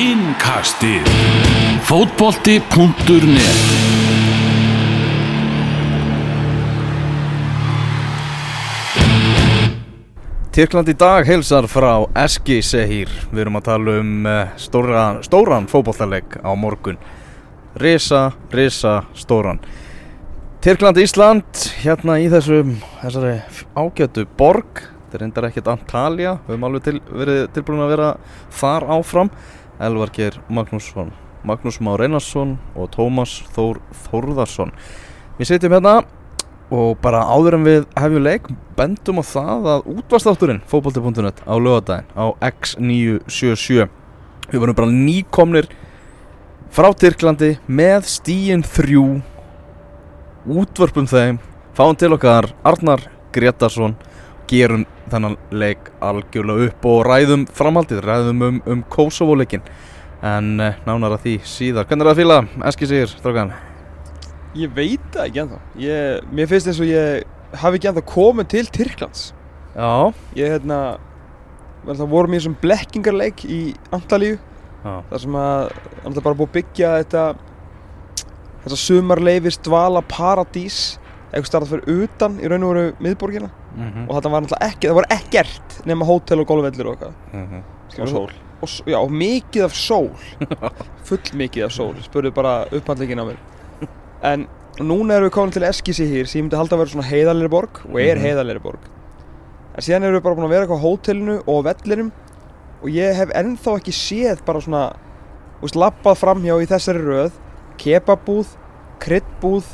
Innkastið Fótbolti.net Tyrkland í dag heilsar frá Eski Sehir. Við erum að tala um uh, stóran, stóran fótballtaleg á morgun. Risa, risa, stóran. Tyrkland Ísland, hérna í þessum, þessari ágætu borg. Þetta er reyndar ekkert Antalya, við höfum alveg til, verið tilbúin að vera þar áfram. Elvar Geir Magnússon, Magnús Már Einarsson og Tómas Þór Þórðarsson. Við setjum hérna og bara áður en við hefjum leik bendum á það að útvastátturinn fótbolti.net á lögadaginn á X977 við vorum bara nýkomnir frá Tyrklandi með stíin þrjú útvörpum þeim fáum til okkar Arnar Gretarsson gerum þennan leik algjörlega upp og ræðum framhaldið, ræðum um, um Kosovo-leikin en eh, nánar að því síðar hvernig er það að fíla, Eski Sigur, strákan? Ég veit það ekki ennþá. Ég, mér finnst eins og ég hafi ekki ennþá komið til Tyrklands. Já, Ég, hérna, það vorum í þessum blekkingarleik í Antalíu. já, þar sem að það er bara búið að byggja þetta þessa sumarleifis dvala paradís eitthvað starfað fyrir utan í raun og veru miðborgina. Mhm, og þetta var náttúrulega ekki, það var ekkert nema hótel og golfvellir og eitthvað. Mhm. Og sól. Og, já, og mikið af sól. Full mikið af sól spurðu bara upphandleikin á mér. En núna erum við komin til Eskisi hér sem ég myndi halda að vera svona heiðalegri borg og er Mhm. heiðalegri borg. En síðan erum við bara búin að vera eitthvað á hótelinu og vellinum og ég hef ennþá ekki séð bara svona þú veist, lappað framhjá í þessari röð kebabúð, kryddbúð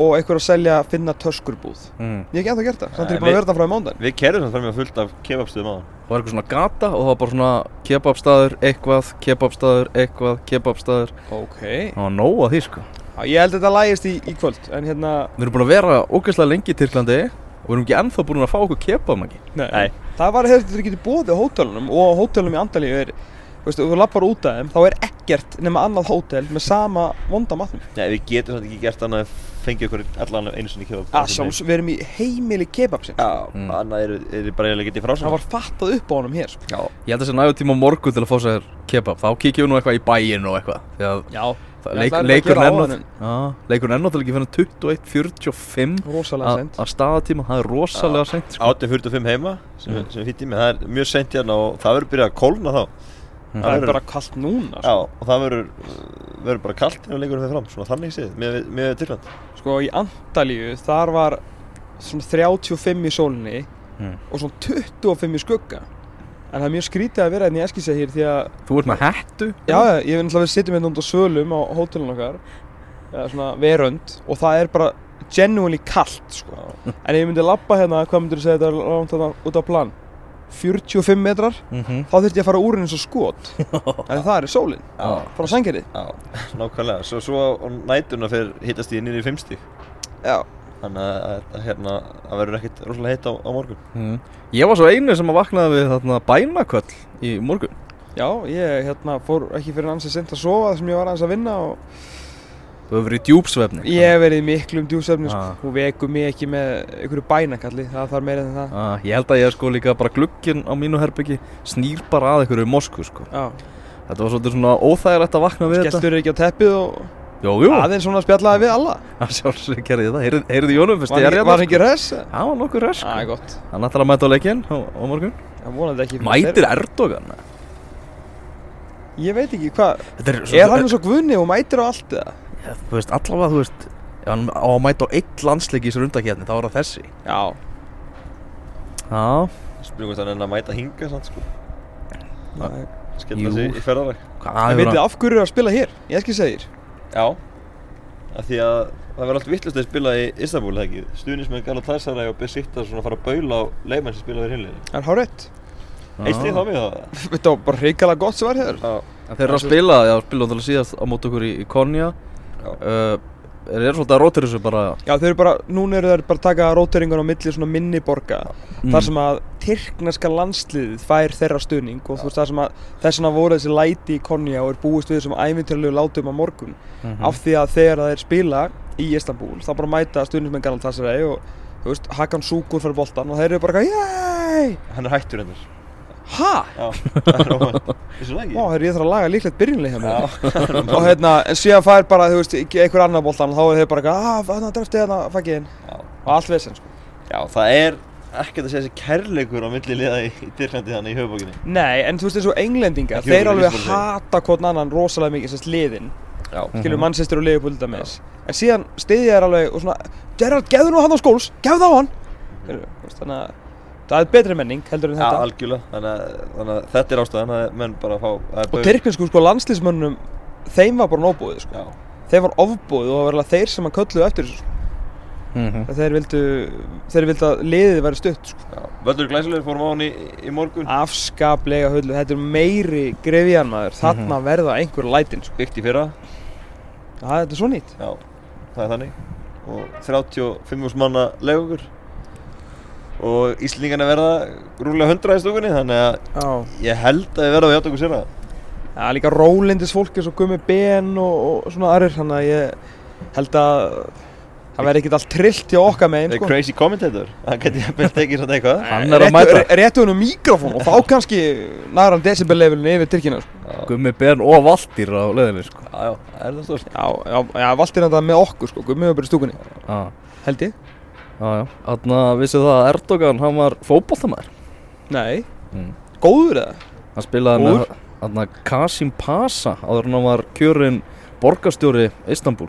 og einhver að selja finna töskurbúð mm. ég hef ekki ennþá gert það, samt er ég búin að við- vera það frá í mándaginn Við kerðum samt fram með fullt af kebabstöðum á Það var eitthvað svona gata og það var bara svona kebabstaður, eitthvað, kebabstaður, eitthvað, kebabstaður ok, Það var nóg að því sko Já, ég held að þetta lægist í, í kvöld en hérna Við erum búin að vera ógeðslega lengi í Tyrklandi og við erum ekki ennþá búin að fá okkur kebab ekki Nei. Nei. Það var hefði þetta getið bóðið á hótelunum og á hótelunum í Andalíu er Þú veist, ef þú lappar út af þeim, þá er ekkert nema annað hótel með sama vonda matnum. Nei, við getum samt ekki gert annað að fengja ykkur allan einu sinni kebab Að sjálfs, við erum í heimili kebabsins. Já, Mm. annað er, er bara eiginlega getið frá Það var fattað upp á honum hér, sko. Já, Ég held að það sé nægur tíma á morgun til að fá sér kebab Þá kíkjum við nú eitthvað í bæinn og eitthvað Því að Já. það- leik, ætlaði að leikur gera ennótt áðan, Leikur ennótt ekki fyrir 21.45 Rosalega að sent. að staðatíma Það er rosalega seint sko. 8.45 heima sem, Mm. mm. sem er fýtt í mig, það er mjög sent hérna og það verður byrjað að kólna þá Mm. Það er verður- bara kallt núna, Já, sko. og það verður bara kallt þegar leikurinn fyrir fram, svona þannig séð, með, með Tyrkland Sko, í Andalíu, þar var svona 35 í sólinni Mm. og svona 25 í skugga. En það er mjög skrítið að vera hérna í Eskisei hér því að Þú ert með hettu Já, ég finn alltaf að hérna út á svölum á hótelun okkar eða svona verönd og það er bara genuinely kallt sko. en ef ég myndi labba hérna, hvað myndir þú segja þetta er langt þarna út á plan 45 metrar, Mhm. þá þurfti ég að fara úr henni svo skot. En það er sólin, Já. frá sangerið Já, nákvæmlega, svo, svo nætuna fyrir hittast í nýri fimmstík Já, Þannig að, að, að hérna, það verður ekkert rosalega heitt á, á morgun. Mm. Ég var svo einu sem að vaknaði við þarna bænaköll í morgun. Já, ég hérna fór ekki fyrir ansið sent að sofa þar sem ég var aðeins að vinna og Þú hefur verið í djúpsvefni ég hef verið í miklum djúsefni sko. Ah. og veku mig ekki með einhverju bænakalli, það þarf meira en það ah, Ég held að ég sko líka bara glugginn á mínu herbyggi snýr bara að einhverju mosku sko Já, Þetta var svolítið svona óþægilegt að vakna við þetta skelltur ekki á teppið og Jú, jú, aðeins svona spjallaði við alla sjálfsög gerði það Heyrið í honum fyrst Var er var sko. hann ekki res? Það var nokkuð res Það er sko. gott Hann ætlar að mæta á leikinn á, á morgun Það vonandi ekki fyrir Mætir Erdogan þeirra. Ég veit ekki hvað er, Er hann eins og guðni og mætir á allt eða? Ja, Þú veist, allavega, þú veist Ef hann á að mæta á eitt landsleik í þessu rundakefni Þá er það þessi. Já. Já, Spurning hvort hann er að mæta hinga samt sko. Nei. Jú. sig í En hefur veitir af hverju er að spila hér? Ég ekki segir. Já. Af því að það verður allt vittlust að spila í Istanbul, það ekki? Stuðnismenn Galatasaray og Besiktas svona fara að baula á leikmenn sem spila fyrir hinliðin Það er hár rétt Eitt stíð þá mig það? Þetta var bara reykjala gott sem var hér Já. En þeir eru að spila, já, spila náttúrulega síðast á mót okkur í, Já. Uh, Þeir eru svolítið að rótir þessu bara Já þeir eru bara, núna eru þeir bara að taka róteringun á milli svona minni borga Mm. Þar sem að tyrkneska landsliðið fær þeirra stuðning og þú veist það sem að þess vegna voru þessi læti í Konja og er búist við þessum ævintýrlegu látum á morgun Mhm. af því að þegar þeir spila í Istanbul þá bara mæta stuðnismenn Galatasaray og þú veist Hakan Súkur fyrir boltan og þeir eru bara Jæj! Hann er hættur hennar Ha? Já, það er óvænt. Vissu það ekki? Vá, herri, ég þarf að laga líklegt byrjunlega Já, Og hérna, en síðan fær bara, þú veist, einhver annar boltan Þá er þau bara eitthvað, ah, þannig að drefti hérna, fækki þinn Já. Og allt vesen, sko. Já, það er ekkert að segja þessi kærleikur á milli liða í, í Tyrklandi þannig í höfubókinni Nei, en þú veist, eins og englendingar Þeir okkur, alveg bara hata hvort annan rosalega mikið, sérst liðin. Já, Skilur Mhm. mannsistur og liðupúlda það er betri menning heldur en Já, þetta. algjörlega, þannig að, þannig að þetta er ástæðan að menn bara fá að Og tyrknesku sko landslýsmönnum Þeim var bara nóbúið sko. Já, Þeim var ofbúið og það var alveg þeir sem að kölluðu eftir þessu sko. Mhm. Þeir vildu Þeir vildu að liðið væri stutt sko. Já. Völlur glæsilegur fórum á hann í, í morgun. Afskaplega hullu. Þetta er meiri grefjan maður. Þarna verða einhver lætin sko. Byggt í fyrra, Já, þetta er svo nýtt. Já, það er þannig. Og 35 manna legugur Og Íslingarna verða rúlega 100 í stúkunni Þannig að Já. ég held að við verðum að hjáta okkur sér það Já, líka rólindis fólk eins og Gummi Ben og, og svona aðrir Þannig að ég held að Það verði ekkert allt trillt hjá okkar megin The sko. crazy commentator, hann geti að byrja tekið svona eitthvað. Hann er að mæta. ré- Réttu hennu mikrofón og þá kannski næra hann decibel-levelinu yfir Tyrkina sko. Já, Gummi Ben og Valtýr á leðinni sko. já, já, það er það stórst Já, já, já, valdir þetta með okkur sko, Gummi var bara í stúkunni. Já, Held ég Þannig að vissu það að Erdogan, hann var fótboltamæður Nei, mm. góður eða? Hann spilaði Úr? með Kasim Pasa áður hann var kjörinn borgarstjóri Istanbul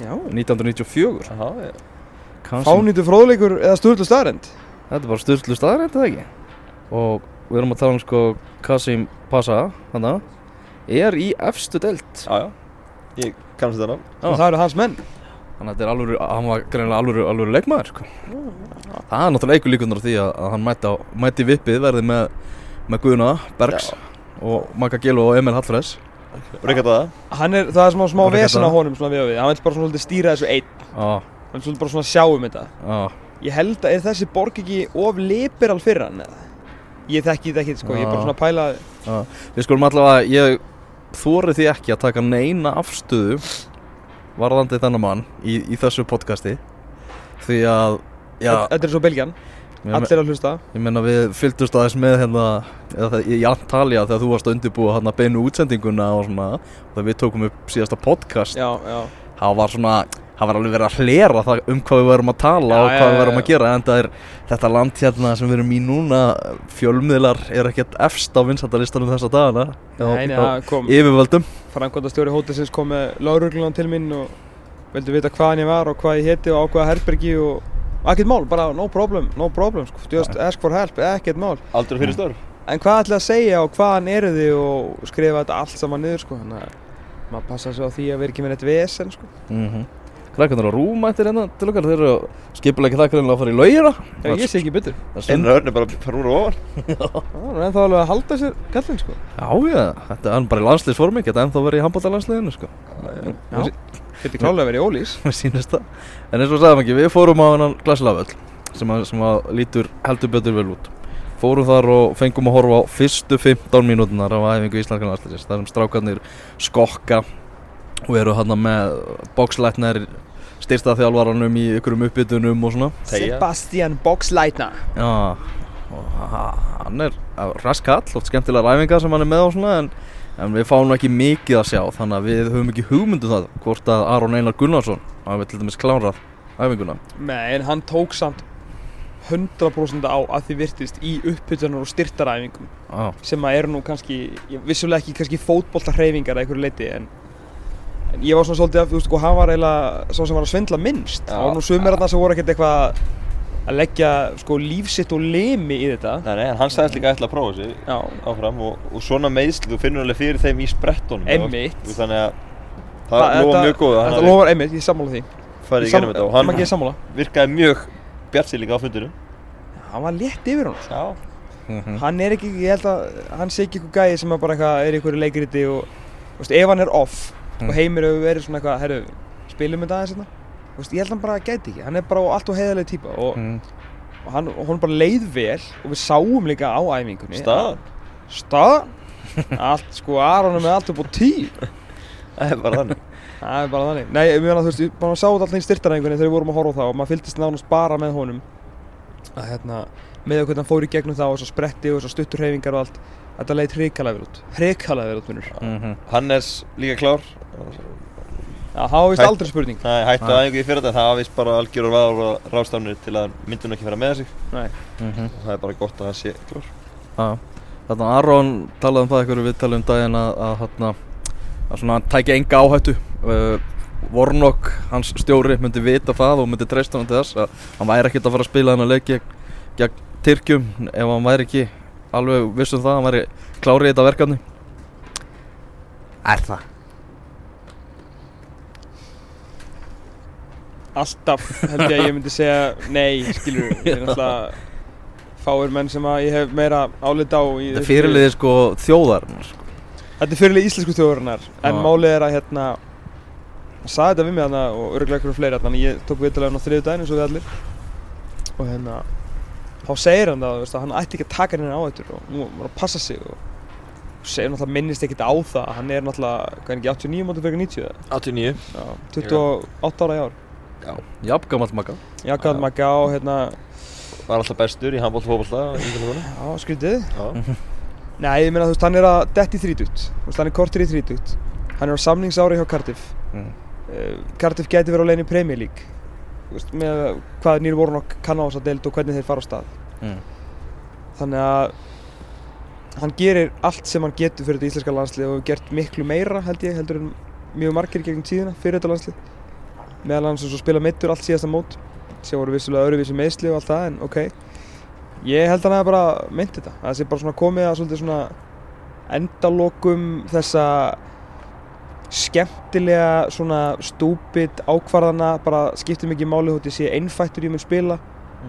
Já. 1994 Já, já. Kasim, Fánýtu fróðleikur eða sturlu staðrend Þetta er bara styrlu staðrænt eða ekki? Og við erum að tala um sko Kasim Pasa Þannig er í efstu deild. Já, já, ég kannast þetta ná og það eru hans menn Þannig að þetta er alvöru, hann var greinilega alvöru, alvöru leikmaður sko. Það er náttúrulega eigur líkunar á því að, að hann mæti, á, mæti vippið verði með, með Guðuna, Bergs og Magga Gelo og Emil Hallfræs Og reykja það Hann er, það er smá, smá vesen á honum svona við og við Hann vil bara svona stýra þessu einn. Já, Hann vil svolítið bara svona sjá um þetta. Já, Ég held að er þessi borg ekki of liberal fyrir hann eða? Ég þekki þetta ekki sko, ég er bara Já. svona að pæla já. Við skulum allavega, ég þóri því ekki að taka neina afstöðu varðandi þennan mann í, í þessu podcasti. Því að, já, Þetta er svo Belgian, allir að hlusta. ég meina við fylgdust aðeins með hérna eða í Antalya þegar þú varst að undirbúa hérna beinu útsendinguna og svona og við tókum upp síðasta podcast. Já, já. Það var svona það var alveg verið að hlera það um hvað við verum að tala Já, og hvað við verum að gera en er þetta land hérna sem við erum í núna fjölmiðlar er ekkert efst á vinsættalistanum þessa dagana. Nei, hjá það kom yfirvöldum framkvæmda stjóri hótelsins kom með lauruglunan til mín og vildi vita hvaðan ég var og hvað ég héti og á hvaða herbergi og ekkert mál, bara no problem, no problem sko. just ask for help, ekkert mál Aldrei fyrir störf en hvað ætlaði að segja og hvaðan eru þið og skrifa þetta allt saman niður sko. þannig að maður passa sig á því að vera ekki með neitt vesen sko. mm -hmm. Krakkarnir á rúmættir hérna til okkar þeir eru skipulega ekki það greinlega að fara í laugina. Já, ég sé ekki betur. Það er örn er bara fara úr og ofan. Það er ennþá alveg að halda sér kallinn sko. Já, já, þetta er bara í landsliðsformi geta ennþá verið í handbóltalandsliðinu sko. Já, getur klálega verið í ólís. Mér sýnist það. En eins og sagðum ekki, við fórum á hennan glæsilaföll sem, að- sem að lítur heldur betur vel út. Fórum þar og fengum að horfa á fyrstu 15 mínútunar á æfingu íslenskan landsliðis þar sem strákarnir skokka og eru hann með bókslætnar styrsta þjálfaranum í ykkurum uppbytunum og svona. Sebastian Boxleitner. Já hann er raskall oft skemmtilega ræfingar sem hann er með og svona en, en við fáum nú ekki mikið að sjá þannig að við höfum ekki hugmyndu það hvort að Aron Einar Gunnarsson hafi til dæmis klárað æfinguna. Nei, en hann tók samt 100% á að því virtist í upphuttunar og styrtaræfingum Já, sem að eru nú kannski, ég, vissulega ekki kannski fótbolta hreyfingar að einhverju leiti en, en ég var svona svolítið að, þú veist, sko, hann var eiginlega svo sem var að svindla minnst Já. það var nú sumir þarna sem voru ekkert eitthvað að leggja, sko, lífsitt og limi í þetta Nei, nei, en hann sagðist líka ætla að prófa sig Já, áfram og, og svona meðsl, þú finnur alveg fyrir þeim í sprettunum Einmitt. Þú- Þannig að það lofa mjög góð að Þetta lofar einmitt, ég sammála því farið í gennum þetta og Maggi, hann ég sammála virkaði mjög bjart líka á fundinu Hann var létt yfir hann sko. Já Mhm. Hann er ekki, ég held að hann sé ekki eitthvað gæði sem að bara eitthvað er í einhverju leikriti og þú veist, ef hann er off. Og heimir hefur verið svona eitthvað, herru, spilum þetta aðeins hérna. Ég held að hann bara gæti ekki, hann er bara allt og heiðarlega típa og, Mm. og hann, og bara leið vel og við sáum líka á æfingunni Staðan? Staðan? allt, sko, Aron er með allt upp á tí Það er bara þannig. Það er bara þannig. Nei, ég meina, þú veist, bara sáum alltaf í styrtaræfingunni þegar við vorum að horfa á það og maður fylgdist nánast bara með honum. Að hérna, með hvernig hann fór í gegnum það og svo spretti og svo stuttur hreyfingar og allt þetta leitt hrikalega vel út. Hrikalega vel út minnur Mhm. Hannes líka klár Já, það var vist aldrei spurning Það er hættu Nei. aðeingu í fyrir þetta, það var vist bara algjörur vaður og rástafnir til að myndun ekki fara með sig Nei. Mhm. og það er bara gott að það sé klár Já, þarna Aron talaði um það einhverju viðtali um daginn að, að, að, að svona hann tæki enga áhættu uh, Warnock, hans stjóri, myndi vita það og myndi treysta hann til þess að hann væri ekkert að fara að spila hann að leik gegn, gegn Tyrkjum ef hann væri ekki alveg viss um það, hann væri klárið í þetta verkefni Er það? Alltaf held ég að ég myndi segja nei, skilur við er náttúrulega fáir menn sem að ég hef meira álit á í Þetta er þessu- fyrirliði sko þjóðarinnar sko. Þetta er fyrirlið íslensku þjóðurinnar en Já. málið er að hérna hann sagði þetta við mig þarna og örgulega einhverjum fleiri þannig að ég tók viðtalega hann á þriðu daginn eins og við allir og hérna þá segir hann það, þú veist, að hann ætti ekki að taka henni á þetta og nú var að passa sig og segir náttúrulega minnist ekkert á það að hann er náttúrulega, hvað er ekki, 89 mótið fyrir 90 eða? 89 Já, 28 ára í ár Jafn gammalt makka Já, gæðum að gá, hérna, var alltaf bestur í handbólt og fótbolta í Íslandinu. já, skrítið. Já, Nei, ég meina þú veist, hann er að detti veist, hann er kortir í þrítugt. Hann er á samningsári hjá Cardiff. Mm. uh, Cardiff gæti verið á leiðin í Premier League. Veist, með hvað Neil Warnock kann á þessa deild og hvernig þeir fara á stað. Mm. Þannig að hann gerir allt sem hann getur fyrir þetta íslenska landslið og hefur gert miklu meira held ég heldur en mjög margir í gegnum tíðina fyrir þetta landslið meðal hans og spila meittur allt síðasta mót sem voru vissulega öðruvísi meðsli og allt það en ok. Ég held að hann hefði bara meint þetta að það sé bara svona komið að svolítið svona endalokum þessa skemmtilega svona stúpid ákvarðana bara skiptir mikið máli þótt ég sé einfættur í mun spila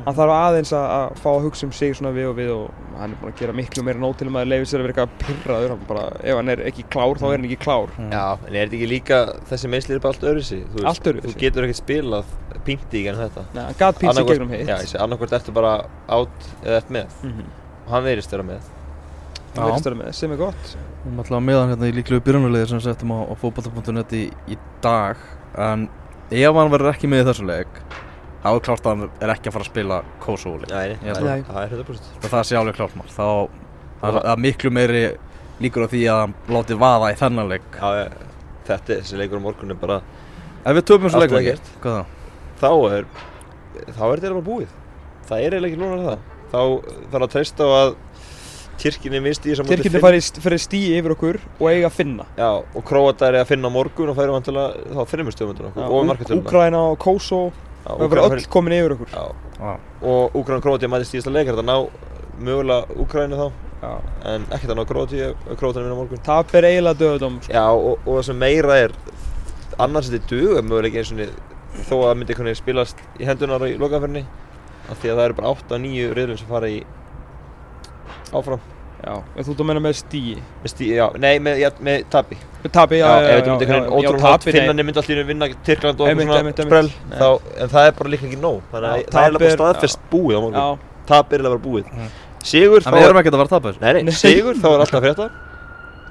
hann þarf aðeins að, að fá að hugsa um sig svona við og við og hann er búinn að gera miklu meira nót til um að leiði sér að vera eitthvað pyrraður hann bara, ef hann er ekki klár þá er hann ekki klár. Já, en er þetta ekki líka, þessi meðsli er bara allt öðruvísi? Þú Allt öðruvísi. Þú getur ekkert spilað pínti í genn þetta. Nei, hann gat pínsi Annaðhvort- gegnum hitt. Já, ég segi, annarkvort ertu bara átt eða ert með. Mm -hmm. og hann verðist vera með. Hann með, sem er gott. Við erum alltaf með hann hérna í líklegu byrjunarliði sem við settum á, á fótbolta.net í, í dag. En ef hann verður ekki með í þessu leik þá er klárt að hann er ekki að fara að spila Kosovo Nei, það það er 100% og það sé alveg klárt mál. Þá það er- það er miklu meiri líkur á því að hann láti vaða í þennan leik. Já, ég- þetta, þessi leikur á morgun er bara ef við töfum þessu Allt leik og ekki, þá? þá er þá er þetta bara búið. Það er eiginlega ekki lónar það. Þá þarf að treysta á að Tyrkinni misti í þess að Tyrkirni fari fyrir stíi yfir okkur og eiga að finna. Já, og Króatar er að finna á morgun og færi vantilega þá þreymur stöðmyndur og og Kosovo það verður öll komin yfir okkur. Og Úkraina og Króatíu mætist í þess að leika þetta ná mögulega Úkraina þá. Já. en ekkert að ná Króatíu vinna á morgun. Tap er eiginlega döðdóm sko. Já, og, og það sem meira er annars þetta duga mögulega eins og niður þó að það myndi spilast í hendunar í lokaferni af því að það eru bara 8-9 riðlum sem fara í áfram Já, þú að menna með stíi með stí, já, nei, með, já, með tapi. Með tapi, já, já, já, ef þetta myndi einhvern veginn ótrúlega hátt tapi, nei. finnarnir myndi allir vinna Tyrkland og svona sprell þá, en það er bara líka ekki nóg. Þannig að það er er- staðfest búið á morgun. Já, tap er eiginlega bara búið. Mhm. sigur en við erum ekkert að fara að tapa þessu. Nei, nei, sigur þá er alltaf frétta.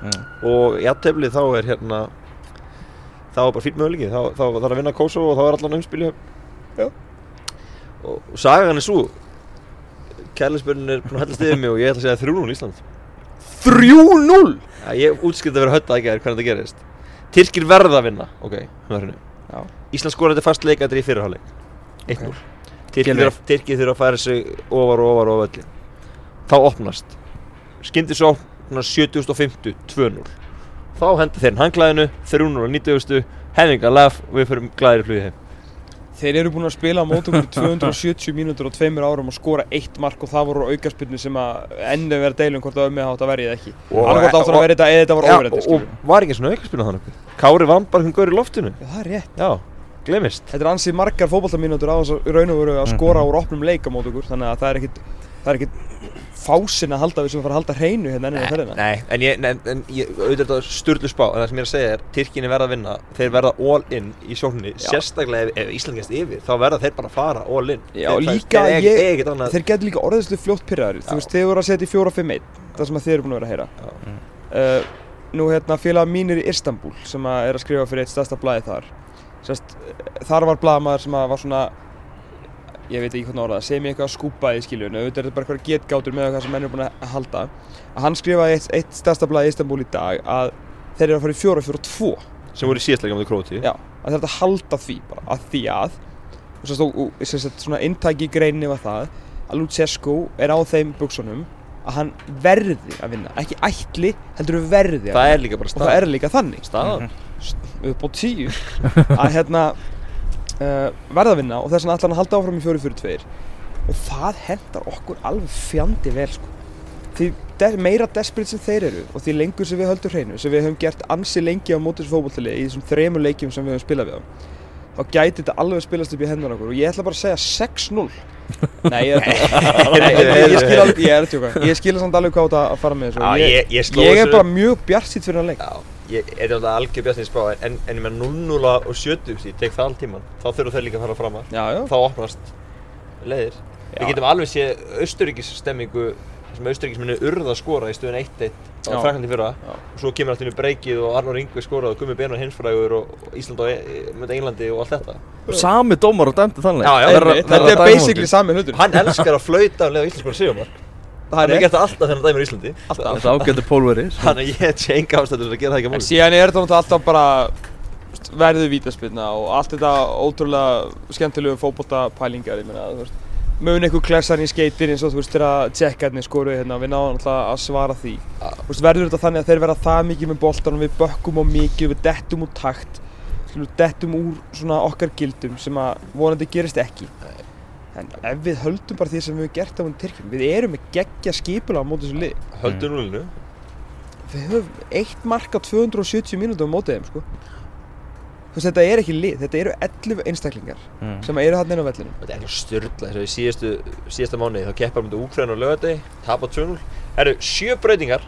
Mm. og í aðteflið þá er hérna þá er bara fýtt möguleiki. Þá, þá þarf að vinna Kosovo og þá er allan Já. sagan er búin að hellast yfir mig og ég ætla að segja 3-0 Ísland. 3-0 ja, ég útskriði að vera hötta ekki að hvernig þetta gerist. Tyrkir verða að vinna. Ok, Já. Ísland skorar þetta fast leika þetta í fyrirháleik 1-0 Tyrkir þurfa- að færa sig ofar og ofar og ofar þá opnast. Skyndi svo 7050 2-0 þá henda þeir hanglaðinu 3-0 og 90 henninga laf og við fyrir glæðir flugið heim Þeir eru búin að spila á mótum í 270 mínútur og tveimur árum og skora eitt mark og það voru aukarspilni sem að ennum vera deilum hvort það var með átt að verja eða ekki. Annarkvæmt áttur að verja þetta eða þetta var óverjandi og, og var ekki svona aukarspilna þannig Kári vann bara hún gaur í loftinu. Já, það er rétt. Já, glemist Þetta er ansið margar fótballtamínútur á þess að raun og veru að skora úr opnum leik á mót okkur þannig að það er ekkit, það er ekkit fásin að halda við sem fara að halda hreinu hérna ennum að ferðina Nei, en ég, en, en ég auðvitað sturlu spá en það sem ég er að segja er, Tyrkinni verða að vinna þeir verða all in í sjókninni Já. sérstaklega ef, ef Ísland gæst yfir þá verða þeir bara að fara all in. Já, þeir, líka þeir, ég- þeir, þeir, þeir, getur líka orðislu fljótt pyrraður Þú veist, þeir voru að setja í 4-5-1 Það sem þeir eru búin að vera að heyra. Já. uh, Nú hérna félag mínir í Istanbul sem að er að skrifa fyrir eitt stærsta blaði þar. Sest, Þar var blaðamaður sem að var svona ég veit ekki hvernig orða það, segir mér eitthvað skúpaði skiljun, auðvitað er þetta bara eitthvað getgátur með eitthvað sem menn er búin að halda. Að hann skrifaði eitt, eitt stærsta blað í Istanbul í dag að þeir eru að fara í fjóra fjóra tvo sem voru í síðastlega með Króti Já, að þetta halda því bara, að því að og svona inntæki í greinni var það að Lucescu er á þeim buksunum að hann verði að vinna, ekki ætli heldur verði að það er líka bara og það er líka þannig. Staðan. Upp á tíu. Að hérna uh, verða að vinna og þess vegna ætla hann að halda áfram í 4-4-2 og það hendar okkur alveg fjandi vel sko. því de meira desperate sem þeir eru og því lengur sem við höldum hreinu sem við höfum gert ansi lengi á mótis fótbolltali í þessum þremur leikjum sem við höfum spilað við á þá gæti þetta alveg spilast upp í hendur okkur. Og ég ætla bara að segja 6-0 Nei, ég Nei, ég, ég skil alveg, ég er Ég skil samt alveg hvað þetta að fara með þessu. Ég, ég- ég sló ég er bara mjög bjart sitt fyrir hann leik. Já, ég er alltaf algjör bjartinn spá en, en ég með 0-0 og 70 ég tek það alltíman, þá þurfa þau líka að fara fram að. Já, já. Þá opnast leiðir. Já. Við getum alveg séð Austuríkis stemmingu sem Austuríkis minni urða að skora í stöðun 1-1 á Já. Fraklandi fyrra. Já. og svo kemur í breykið og Arnur Ingvi skorað og Gummi Benar hinsfrægur og og Ísland á e Englandi og allt þetta. Sami dómar og dæmdi þannig. Já, Þetta er basically sami hlutur. Hann elskar að flauta leið á Íslandsbjörn Sigurmark Það er er gert það alltaf þegar hann dæmir í Íslandi. Alltaf. Þetta ágættu pólveri Þannig að ég sé enga ástæður að gera það ekki á En móti. síðan er þetta náttúrulega alltaf bara verður vítaspilna og allt þetta ótrúlega skemmtilegu fótboltapælingar ég meina, þú veist mun eitthvað klessan í skeitir eins og þú veist þegar tjekkarnir skoruð hérna við náðum alltaf að svara því. Veist verður þetta þannig að þeir verða það mikið með boltan og við bökkum á mikið við dettum úr takt dettum úr svona okkar gildum sem að vonandi gerist ekki en ef við höldum bara því sem við hefum gert á mútið Tyrkjum við erum með geggja skipula á mótið þessu lið Höldu núlinu við höfum eitt mark á 270 mínútum á mótið þeim sko. Þú veist, þetta er ekki lið, þetta eru 11 einstaklingar Mm. sem eru hann inn á vellinum. Þetta er styrla þess að í síðastu, síðasta mánuði. Þá keppar myndi Úkræn og lögadegi, tapa 2-0 Það eru sjö breytingar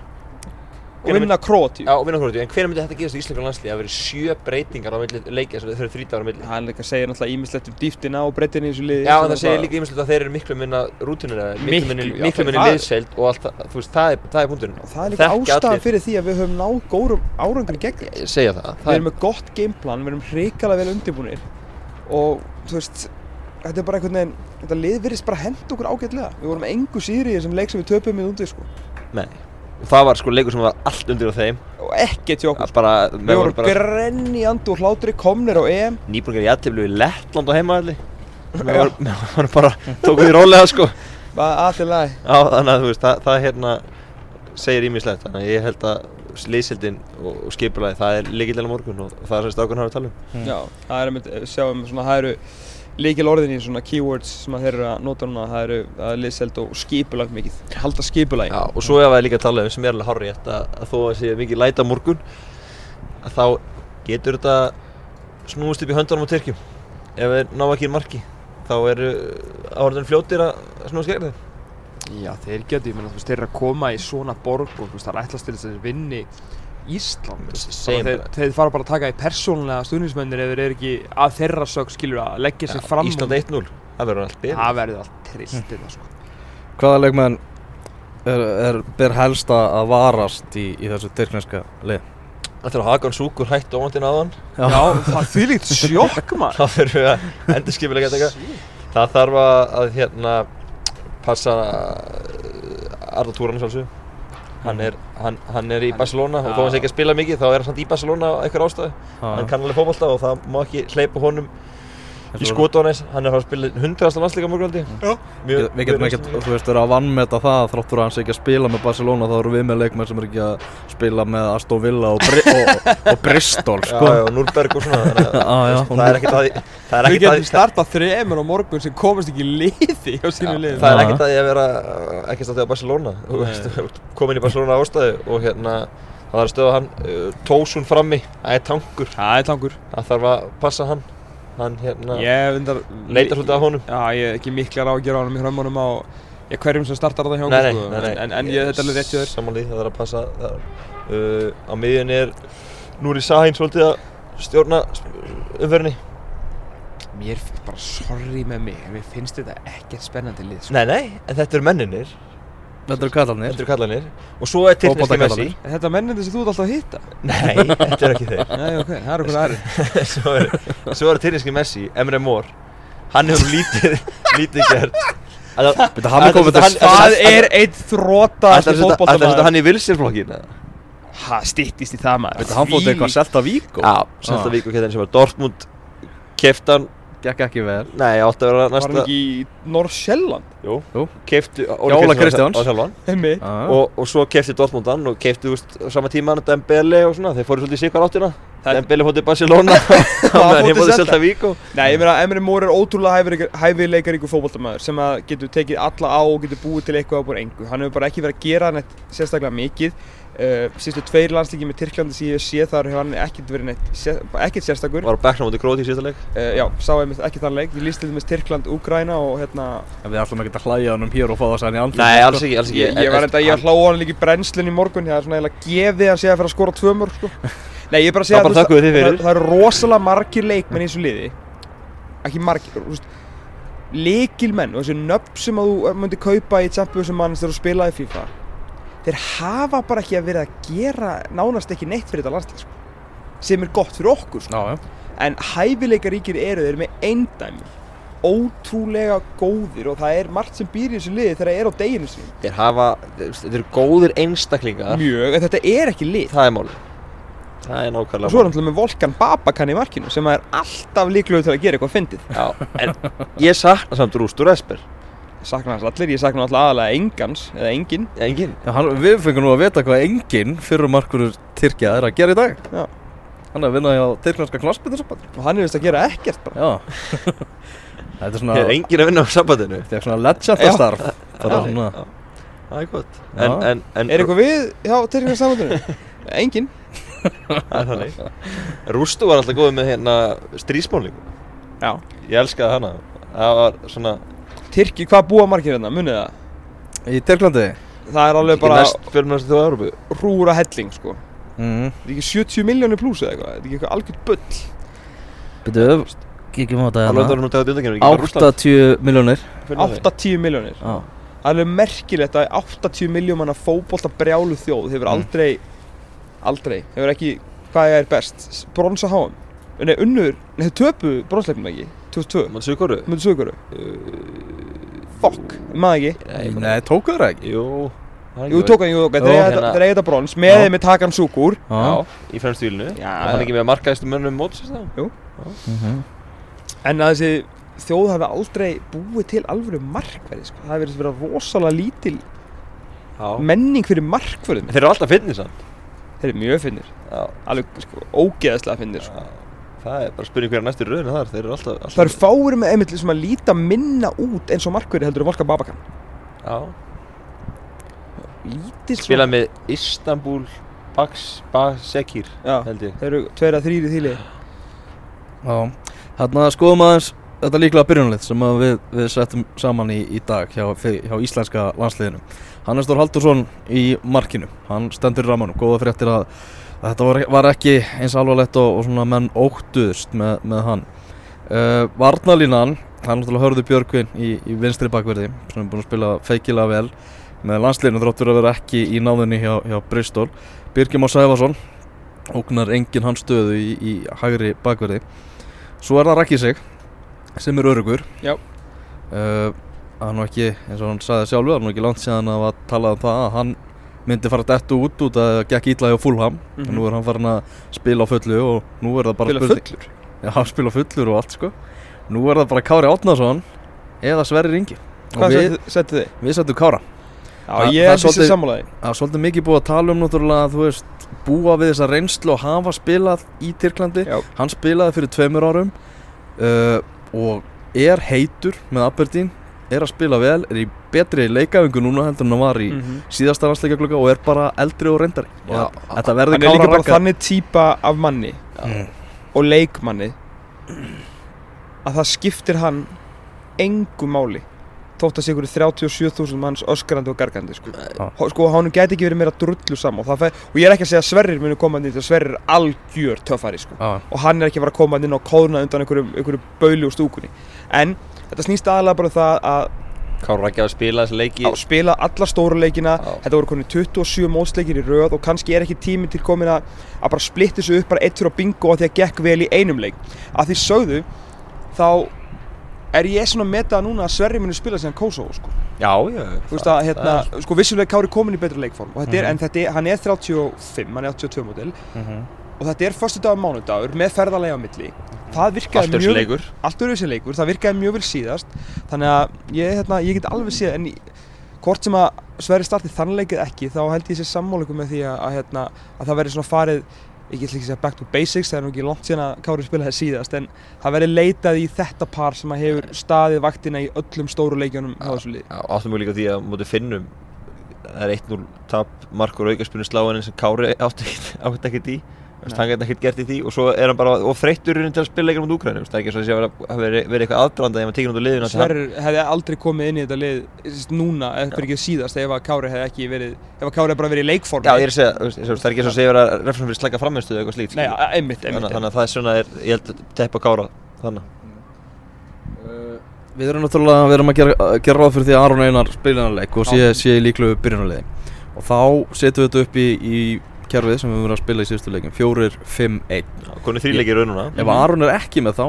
og vinna Kroatíu Já, og vinna Króti, en hvernig myndi þetta gerast í Íslandska landslíði að vera sjö breytingar á milli leikja sem þeir eru þrítagar á milli. Það er líka að segja náttúrulega ímislegt um dýftina og breytinni í þessu liði. Já, en það segir líka ímislegt að þeir eru miklu minna rútinir miklu minni, Miklu, já, miklu minni það er- liðseild og allt það, þú veist, það er, það er punkturinn. Og það er líka allir. fyrir því að við höfum náð górum árangur gegn. Ég segja það, Við það erum með gott gameplan, við erum hrikalega vel undirbúinir og bara bara sko. Það var sko leikur sem var allt undir á þeim Og ekkert hjá okkur. að bara, Við vorum grenni andu og hlátri komnir á EM. nýbúingar í aðteflu í Lettland á heimaðalli Við vorum- bara, tókum því rólega sko Bara að til lagi. Já, þannig að þú veist, það, það hérna segir ímislegt, þannig að ég held að liðsildin og, og skipulagi, það er líkilega morgun og það er sem stákun hafa að tala um Já, það er einmitt, við sjáum svona, það eru líkil orðin í svona keywords sem að þeir eru að nota núna, það eru það er liðseld og skipulag mikið, halda skipulagi. Já, og svo ef það er líka að tala um sem er alveg hárri að, að þó að sé mikið læta á morgun að þá getur þetta snúist upp í höndunum á Tyrkjum. Ef þeir ná ekki í marki þá eru áhörðun fljótir að snúast gegn þeim. Já, þeir getur, ég meina, þú veist, þeir eru að koma í svona borg og þú veist, það er ætlast til þess að þeir vinni Ísland. Þeir, þeir fara bara að taka í persónulega stuðnismennir ef þeir eru ekki að þeirra sög, skilur að leggja sig fram. Ísland 1-0, það verður allt byrð Það verður allt trillt þetta, sko. Hvaða leikmenn er, er, ber helst að að varast í, í þessu tyrkneska lið? Það þurfa Hakan Súkur hætt óvandinn aðan Já, það er því líkt sjokk, maður. þá þurfum við að endur skipilega þetta það þarf að, að hérna passa uh, Arda Túran sjálfsög hann er, hann, hann er í Barcelona. Og þó hann sé ekki að spila mikið þá er hann samt í Barcelona á einhver ástæðu. Hann kann alveg fótbolta og það má ekki hleypa honum í skotónis hann er að fara að spila 100. landsleika morgunaldi Já. Við, getum ekkert, þú veist, verið að vannmeta það þrátt fyrir að hann sé ekki að spila með Barcelona þá eru við með leikmenn sem er ekki að spila með Aston Villa og, Bri og, og Bristol, Já, sko já, og Núrberg og svona Já, já, veist, það er ekkert að því- það er Við getum startað þremur á morgun sem komast ekki í liði á sínu liði. það er Já. ekkert að ég að vera ekki státtið á Barcelona komin í Barcelona ástæðu og hérna það þarf að stöða hann uh, Tósun frammi, það er tankur Það er tangur. það þarf að passa hann hann hérna leitar svolítið af honum Já, ég er ekki miklar á að gera honum í hrömmunum á ég, hverjum sem startar það hjá nei, sko. nei, nei. En, en, en ég, þetta er alveg rétt hjá þér samanlýð, það þarf að passa uh, á miðjunni er Núri Sahin svolítið að stjórna umferðinni Mér finnst bara sorry með mig mér finnst þetta ekkert spennandi lið sko. nei, nei, en þetta eru menninir Þetta eru kallarnir. Þetta eru kallanir og svo er Tyrkneski Messi. Er Þetta mennindi sem þú ert alltaf að hitta? Nei, þetta er ekki þeir. Nei, ok, það er okkur aðri svo er, er Tyrkneski Messi, Emre Mor hann hefur lítið, lítið gert. Er Það er einn þróta setja hann í vilsirflokkin Ha, stýttist í það maður. Veitu, hann fótt eitthvað Selta Víkó Já, Selta Vík og kettin sem var Dortmund Keftan, Gekk ekki vel nei átti að vera Var hann næsta ekki í Norr-Sjelland? Jú, Jú. keftu Óla Kristjáns. á sjálfan Hemmi og, og svo kefti Dortmund hann og kefti þú veist, sama tíma hann Dembele og svona, þeir fóru svolítið í sikvar áttina Það- Dembele fótti Barcelona hér fótti. Selta Vík og Nei, ég meina, Emre Mór er ótrúlega hæfileikar- hæfileikaríkur fótboltamaður sem að getur tekið alla á og getur búið til eitthvað á búin engu. Hann hefur bara ekki verið að gera neitt sérstaklega mikið. Uh, sístu tveir landslíki með Tyrklandi sem ég séð þar hefur hann ekkert verið neitt, ekkert sérstakur. var á bekknum átti Króti í síðasta leik Uh, já, sá einmitt ekki þann leik. Ég líst til Tyrkland, Úgræna og hérna... En við ætlum ekki að hlæja hann um hér og fá það sæn í andlið Nei, alls ekki, alls ekki Ég, ég var enda, ég hlóa hann líka í brennslun í morgun, það er svona eiginlega gefið hann sé að fyrir að skora tvö mörg, sko. Nei, ég er bara að segja fyrir. það, það eru rosalega margir leikmenn í þessu liði. Ekki margir, leikilmenn og þessi nöfn sem að þú myndir kaupa í Champions sem manns þegar þú spilaði FIFA þeir hafa bara ekki að vera að gera nánast ekki neitt fyrir þetta landslið sko. sem er gott fyrir okkur sko. Já, já. En hæfileikaríkir eru þeir með eindæmi ótrúlega góðir og það er margt sem býr í þessu liði þegar það er á deginu sín Þeir hafa, þeir eru góðir einstaklingar. Mjög, en þetta er ekki lið. Það er málið. Það er nákvæmlega og svo er náttúrulega með Volkan Babakan í markinu sem er alltaf líklegur til að gera eitthvað fyndið. Já, en ég sakna samt Rústur Esper sakna hans allir, ég sakna alltaf aðalega engans eða engin Já, engin Já, hann, við fengum nú að vita hvað enginn fyrir markurur Tyrkja er að gera í dag. Já. Hann er að vinna hjá Tyrklandska knassbyttinsamband og hann er vist að gera ekkert bara. Þetta er svona, Það er engin að vinna á sambandinu? Þetta er svona legendastarf Það er Já, svona. Það er gott. Já. En, en, en er eitthvað við hjá Tyrklands samvændinu? engin Það er þannig. Rústu var alltaf góð með hérna strísmálningu já. Ég elskaði hana. Það var svona Tyrki, hvað búa margir hérna, munið það? Í Tyrklandi? Það er alveg bara næst fjölmennast þjóða Európu hrúra helling sko. Mm. þetta er ekki 70 miljónir pluss eða eitthvað? Þetta er ekki eitthvað algjört bull? Byrju, kíkjum á þetta Það hérna. nú tegðið undangjörnum Ekki bara Rússland. 80 miljónir 8-10 miljónir Já það er alveg merkilegt að 80 miljón manna fótbolta brjálu þjóð hefur Mm. aldrei aldrei, hefur ekki hvað er best, bronsa háum nei, unnur, nei þau töpu bronsleiknum ekki? 2002, Mátt Suðkóru mútið söguru fokk, maður ekki? Nei, tókuðu það ekki? Jú það er jú, tók hann, jú, hérna- þetta- þeir eiga þetta brons. Með Já. þeim með takan súkur. Já. Já, í fremstu Og hann er ekki með markaðistu mönnum mótsins þá? Mhm. en að þessi þjóð hafi aldrei búið til alvöru markverði sko. það hefur verið að rosalega lítil Já. menning fyrir markverðum Þeir eru alltaf finnir samt. Þeir eru mjög finnir, Já. Alveg sko, ógeðslega finnir sko. Já. Það er bara spurning hver er næstur rauðinu þar Þeir eru alltaf, alltaf það eru fáir með einmitt sem að líta minna út eins og markverði heldur Volkan Babakan Já lítið Spilað með Istanbul Baks Basekir já, held ég þeir eru tveir að þrýri þýli Já, þarna skoðum aðeins þetta líklega byrjunlið sem að við, við settum saman í, í dag hjá, hjá íslenska landsliðinu. Hannes Þór Haldursson í markinu, hann stendur í ramanum, góða fréttir að, að þetta var, var ekki eins alvarlegt og, og svona menn óttuðust með, með hann. Uh, Varnalínan, hann náttúrulega hörðu Björkvin í, í vinstri bakverði sem er búin að spila feikilega vel með landsliðinu þróttur að vera ekki í náðinni hjá, hjá Bristol. Birgir Már Sæfarsson ógnar engin hans stöðu í, í hægri bakverði svo er það Raki sig sem er örugur Já. uh, er nú ekki eins og hann sagði sjálfur er nú ekki langt síðan að var talað um það að hann myndi fara dettu út út að það gekk ítla hjá Fulham. Mhm. og nú er hann farin að spila á fullu og nú er það bara spila fullur. Já, spila á fullur og allt sko. Nú er það bara Kári Átnason eða Sverri Ringi. Hvað við, settu þið? við settum Kára. Já, ég er þessi sammálaði Það er svolítið mikið búið að tala um náttúrulega að þú veist búa við þessa reynslu og hafa spilað í Tyrklandi. Já, Hann spilaði fyrir tveimur árum uh, og er heitur með Aberdeen er að spila vel, er í betri leikafingu núna heldur en hann var í Mhm. síðasta landsleikaglugga og er bara eldri og reyndari og þetta verður hann er líka Kára bara þannig típa af manni Mm. og leikmanni að það skiptir hann engu máli þótt að ykkur 37.000 manns öskrandi og gargandi sko. Hó- sko hann gæti ekki verið meira drullu saman og, og ég er ekki að segja að Sverrir muni koma inn að Sverrir er algjör töffari sko. Já, og hann er ekki að fara að koma inn og kóðna undan einhverju, einhverju bauli úr stúkunni en þetta snýst aðalega bara um það að Kára ekki að spila þessi leiki að spila alla stóru leikina Já. þetta voru konið 27 mótsleikir í röð og kannski er ekki tími til komin að, að bara splitta þessu upp bara eitt fyrir á bingo að því að gekk vel í einum leik að því sögðu þá er ég svona að meta núna að Sverri muni spila síðan Kosovo sko. Já, já Þú veist að hérna, sko vissulega Kári komin í betra leikform og þetta er, Mhm. en þetta er, hann er 35, hann er 82 mótil Mhm. og þetta er fyrstu dag mánudagur með ferðarlega á milli það virkaði Allt er mjög leikur allt öðru þessi leikur, það virkaði mjög vel síðast þannig að ég, hérna, ég get alveg séð en hvort sem að Sverri starti þann leikið ekki þá held ég sér sammáleikum með því að, að, hérna, að það verði svona farið ég get ekki að segja back to basics, það er nú ekki langt síðan að Kári spilaði síðast en það verði leitað í þetta par sem að hefur staðið vaktina í öllum stóru leikjunum á þessu lið áttum við líka því að móti finnum það er 1-0 tap markur aukarspunni sláðin sem Kári átti ekkert- í. Hann gæti ekkert gert í því. Og svo er hann bara of þreyttur í rauninni til að spila leikar mot Úkrænu það er ekki svo að sé að vera- hafi verið verið eitthvað aðdrandað ef hann tekið út á liðinu Sverrir hefði aldrei komið inn í þetta lið núna, eða fyrir ekki síðast ef að Kári hefði ekki verið ef að Kári hefði bara verið í leikformi. Já, ég er að segja, það er ekki svo að segja að vera refsum fyrir slæka frammeðstöðu eða eitthvað slíkt Nei, einmitt, einmitt, þannig, einmitt. þannig að það er og og kerfið sem við höfum verið að spila í síðustu leikin 4-5-1 Konið þrýleikir raununa Ef Aron er ekki með þá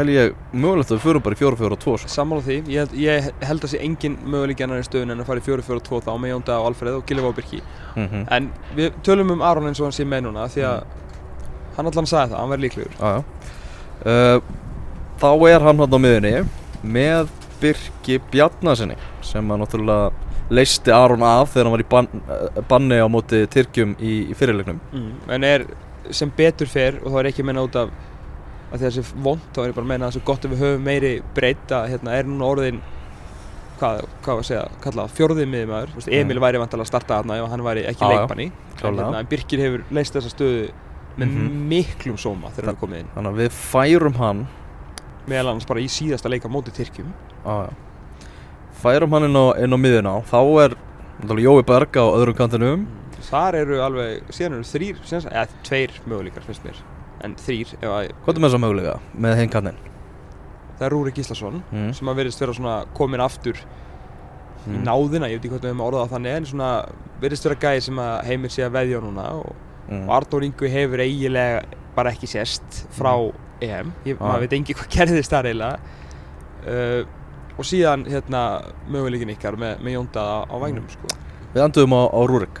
tel ég mögulegt að við förum bara í 4-4-2 sko. Sammála því, ég held, ég held að sé engin möguleik annar í stöðun en að fara í 4-4-2 þá með Jónda og Alfreð og Gilvi Birki. Mm En við tölum um Aron eins og hann sé með núna því að hann allan sagði það, hann verði líklegur. Já, já. Uh, þá er hann hann á miðunni með Birki Bjarnasinni sem að náttúrulega leisti Aron af þegar hann var í ban, uh, banni á móti Tyrkjum í, í fyrirleiknum mm. En er sem betur fer og þá er ekki að menna út af að þessi vond, þá er ég bara að menna að það er svo gott að við höfum meiri breyta, hérna er núna orðin hvað, hvað var að segja, kalla fjórðið miðjumæður, Þú veist, Emil Mm. væri vantilega að starta þarna ef hann væri ekki en, Klárlega. hérna, en Birkir hefur leist þessa stöðu með Mhm. miklum sóma þegar hann er komið inn þannig að við færum hann meðal annars bara í síðasta leika móti Tyrkjum á, já. Færum hann inn á, inn á miðuna þá er Jói Berg á öðrum kantinum. Þar eru alveg, síðan eru þrýr eða tveir möguleikar finnst mér. En þrýr, að hvað er með þessa mögulega með hinn kantin það er Rúrik Gíslason mm. sem að verðist vera svona komin aftur í náðina, ég veit ekki hvað við höfum orðað þannig en svona verðist vera gæði sem að heimir sé að veðja núna og, mm. og Arnór Ingu hefur eiginlega bara ekki sést frá EM. Ég, Ah. maður veit engi hvað gerðist þar eiginlega. Uh, og síðan hérna möguleikin ykkar með, með Jónda á, á vægnum Mm. sko. við anduðum á, á Rúrik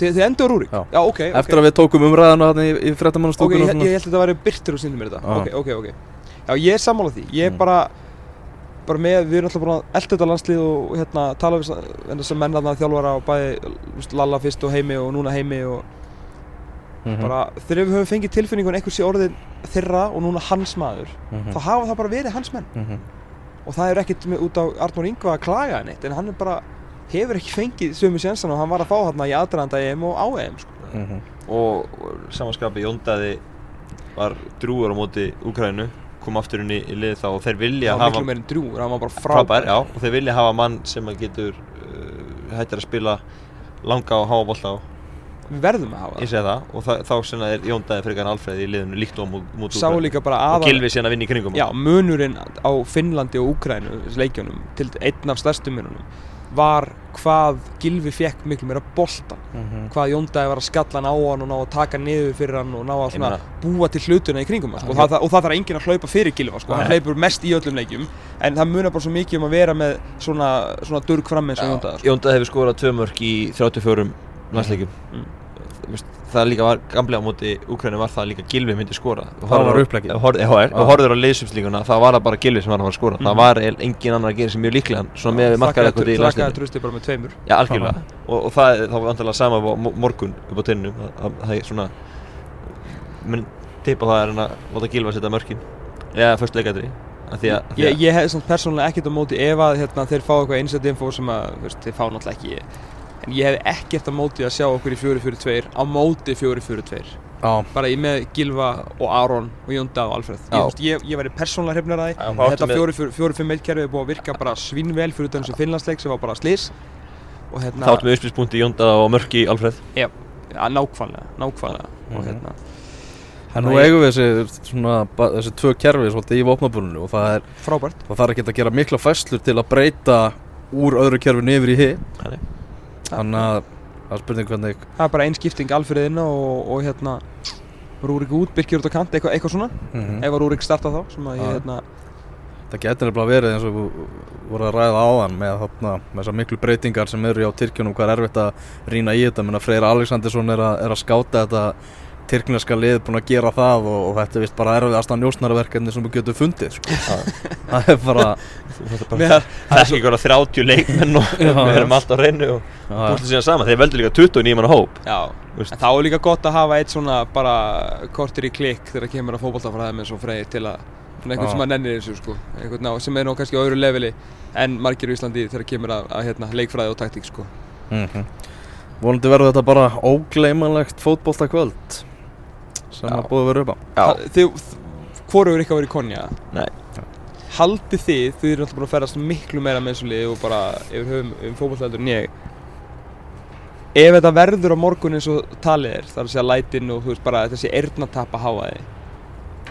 Þi, þið endur Rúrik? Já. Já, ok, eftir að við tókum umræðana í, í Ok, ég, fréttamannastúkunum ég, ég held að þetta væri byrtur og sýndum mér þetta. Ok, ok, ok Já, ég er sammála því Ég er Mm. bara bara með, við erum alltaf búin að elda þetta landslið og hérna tala við þess að menna þarna þjálfara og bæði Lalla fyrst og heimi og núna heimi og Mhm. bara þegar við höfum fengið tilfinningun einhver sé orðin þeirra og núna hans maður Mhm. þá hafa það bara verið hans menn Mhm. Og það er ekkert með, út á Arnór Ingva að klaga neitt en hann er bara hefur ekki fengið sömu sjensan og hann var að fá þarna í aðdraðanda EM og á EM sko. Mhm. og, og samanskapi Jóndaði var drúur á móti Úkrænu kom aftur inn í, í lið þá og þeir vilja hafa miklu meirinn drúur, hann var bara frábær, og þeir vilja hafa mann sem að getur uh, hættir að spila langa og háa bolta á við verðum að hafa ég segi það og það, þá sinna er Jóndaði frekar en Alfreð í liðinu líkt og mút, mút sá líka bara og aðal Gilvi síðan að vinna í kringum já, munurinn á Finnlandi og Úkrænu leikjunum, til einn af stærstu mununum var hvað Gilvi fekk miklu meira boltan Mhm. hvað Jóndæði var að skalla hann á hann og ná að taka niður fyrir hann og ná að svona búa til hlutuna í kringum hann sko. og, það, og það þarf enginn að hlaupa fyrir Gilva sko. hann Nei. hleypur mest í öllum leikjum en það munar bara svo mikið um að vera með svona, svona durg fram eins og Jóndæði sko. Jóndaði hefur skorað tvö mörk í 34 landsleikjum Mm. Það líka var gamlega á móti Úkrænu var það líka Gilvi myndi skora. Það var uppleggið. og horfður á liðsumslíkuna það var það bara Gilvi sem var að fara að skora. Mhm. það var eiginlega engin annar að gera sem mjög líklega svona með við markaði eitthvað í Þakkaði landsleikinu trösti bara með tveimur. Já, algjörlega. Og, og það er þá vantilega sama morgun upp á tinnum það, það, það er svona menn tippa það er hann að láta Gilva setja mörkin. Eða fyrst leikadri að því að, að, því Ég, að ég hef svona persónulega ekkert á móti ef að hérna, þeir fá eitthvað inside info sem að veist, þeir fá náttúrulega ekki en ég hef ekkert á móti að sjá okkur í 4-4-2 á móti 4-4-2 Já, bara í með Gilva og Aron og Jónda og Alfreð. Ég, Já. þú veist, ég, ég væri persónulega hrifnar að Já, áttu þetta með- 4-5-1 kerfi er búið að virka bara svínvel fyrir utan þessu finnlandsleik sem var bara slis og hérna þá áttum við uppspilspunkti Jónda og mörki Alfreð. Ja, nákvæmlega, nákvæmlega. Og Mhm. hérna en nú eigum við þessi, svona, þessi tvö kerfi svolítið í vopnabúrinu og það er frábært. það þarf ekki að gera mikla fæslur til að breyta úr öðru kerfinu yfir í hitt Þannig. að það er spurning hvernig það er bara ein skipting Alfreð inn og, og hérna Rúrik út, Birkir út á kant, eitthvað, eitthvað svona. Mm ef að Rúrik starta þá ég hérna Það getur nefnilega verið eins og við vorum að ræða áðan með, þarna, með þessar miklu breytingar sem eru á Tyrkjunum hvað er erfitt að rýna í þetta. Menna Freyr Alexandersson er, er að skáta þetta tyrkneska lið búin að gera það og, og þetta er vist bara erfiðast að njósnaraverkefni sem við getum fundið sko. það er bara Það er ekki ykkur 30 leikmenn og Já, við erum alltaf á reynu og búin síðan saman. Þeir veldur líka 29 manna hóp. Já, Veist. en þá er líka gott að hafa eitt svona bara kortir í klikk þegar kemur að fótballtafræðum eins og freyr til að svona einhvern sem að nennir þessu sko. Einhvern ná, sem er nú kannski á öðru leveli en margir í Íslandi þegar kemur að, að hérna, leikfræði og taktík sko. Mhm. Vonandi verður þetta bara ógleymanlegt fótboltakvöld sem að búið að vera upp á. Þið, hvorugur ykkar verið konja Nei. Haldið þið, þið eru alltaf búin að ferast miklu meira með þessu lið og bara yfir höfum um fótballtæður en ég. Ef þetta verður á morgun eins og talið er, þar að segja lætin og þú veist bara þessi eyrnatap að háa þið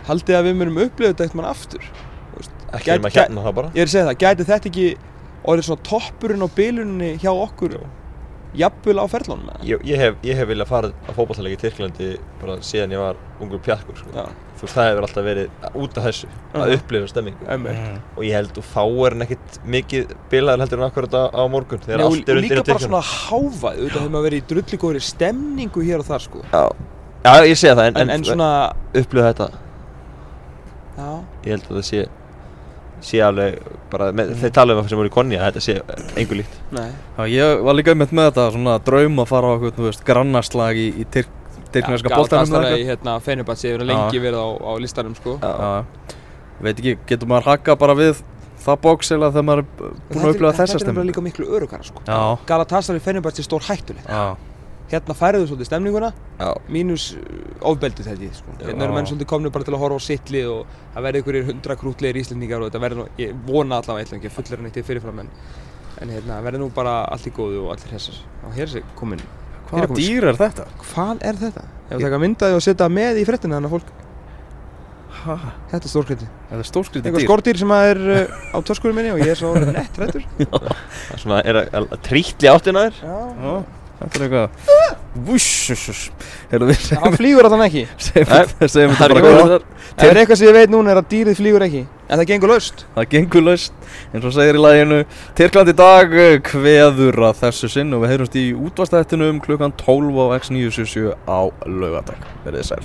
Haldið þið að við munum upplifa þetta eitthvað aftur? Ekki gæti- nema hérna það bara. Ég er að segja það, gæti þetta ekki orðið svona toppurinn á bilunni hjá okkur jafnvel á ferlunum? Ég, ég, hef, ég hef viljað fara á fótballtæleik í Tyrklandi bara síðan ég var ungur pjakkur sko. Já, Þú veist, það hefur alltaf verið út af þessu að Já. upplifa stemmingu emmi og ég held og þá er hann ekkit mikið bilaður heldur en akkurat á, á morgun þegar Nei, og, allt er og undir líka bara svona háfað, auðvitað hefur maður verið í drulli góðri stemningu hér og þar sko. Já, já ég sé það en, En, en svona, upplifa þetta. Já, ég held að það sé sé alveg bara með, þeir tala um það sem voru í konni að þetta sé engu líkt. Nei. Já, ég var líka einmitt með þetta svona draum að fara á eitthvað, grannarslag í, í tyrk, tyrkneska boltanum eða Galatasaray, eitthvað. hérna, Fenerbahce hefur lengi verið á, á listanum sko. Já, veit ekki, getur maður hakka bara við það bóks eða þegar maður er búin að upplifa þessa Þetta er stemmingu? líka miklu örugara sko. Já, Galatasaray, Fenerbahce er stór hættulegt já, Hérna færðu svolítið stemninguna. Já, mínus uh, ofbeldið þetta ég sko. Hérna eru menn svolítið komni bara til að horfa á sittli og það verði einhverjir hundra krútlegir íslendingar og þetta verði nú, ég vona allavega eitthvað ekki fullur en eitt fyrirfram en en hérna verði nú bara allt í góðu og allir hessar og hér er sér komin. Hvaða komið- dýr er þetta? Hvað er þetta? Ef við taka myndaði og setja með í fréttina þannig að fólk. Ha, Þetta er stórkvætti þetta er stórskrítið Eitthvað dýr. skordýr sem er uh, á töskurum minni og ég er svo nett hrættur það er svona er að, að trítli áttina þér. Já. Já, þetta er eitthvað Vússus Heyrðu við Það flýgur þann ekki. segjum þetta Það er bara verið Ef er eitthvað sem ég veit núna er að dýrið flýgur ekki En það gengur laust. Það gengur laust eins og segir í læginu Tyrkland í dag kveður að þessu sinn og við heyrumst í útvastættinum klukkan 12 á X977 á laugardag. Verðið sæl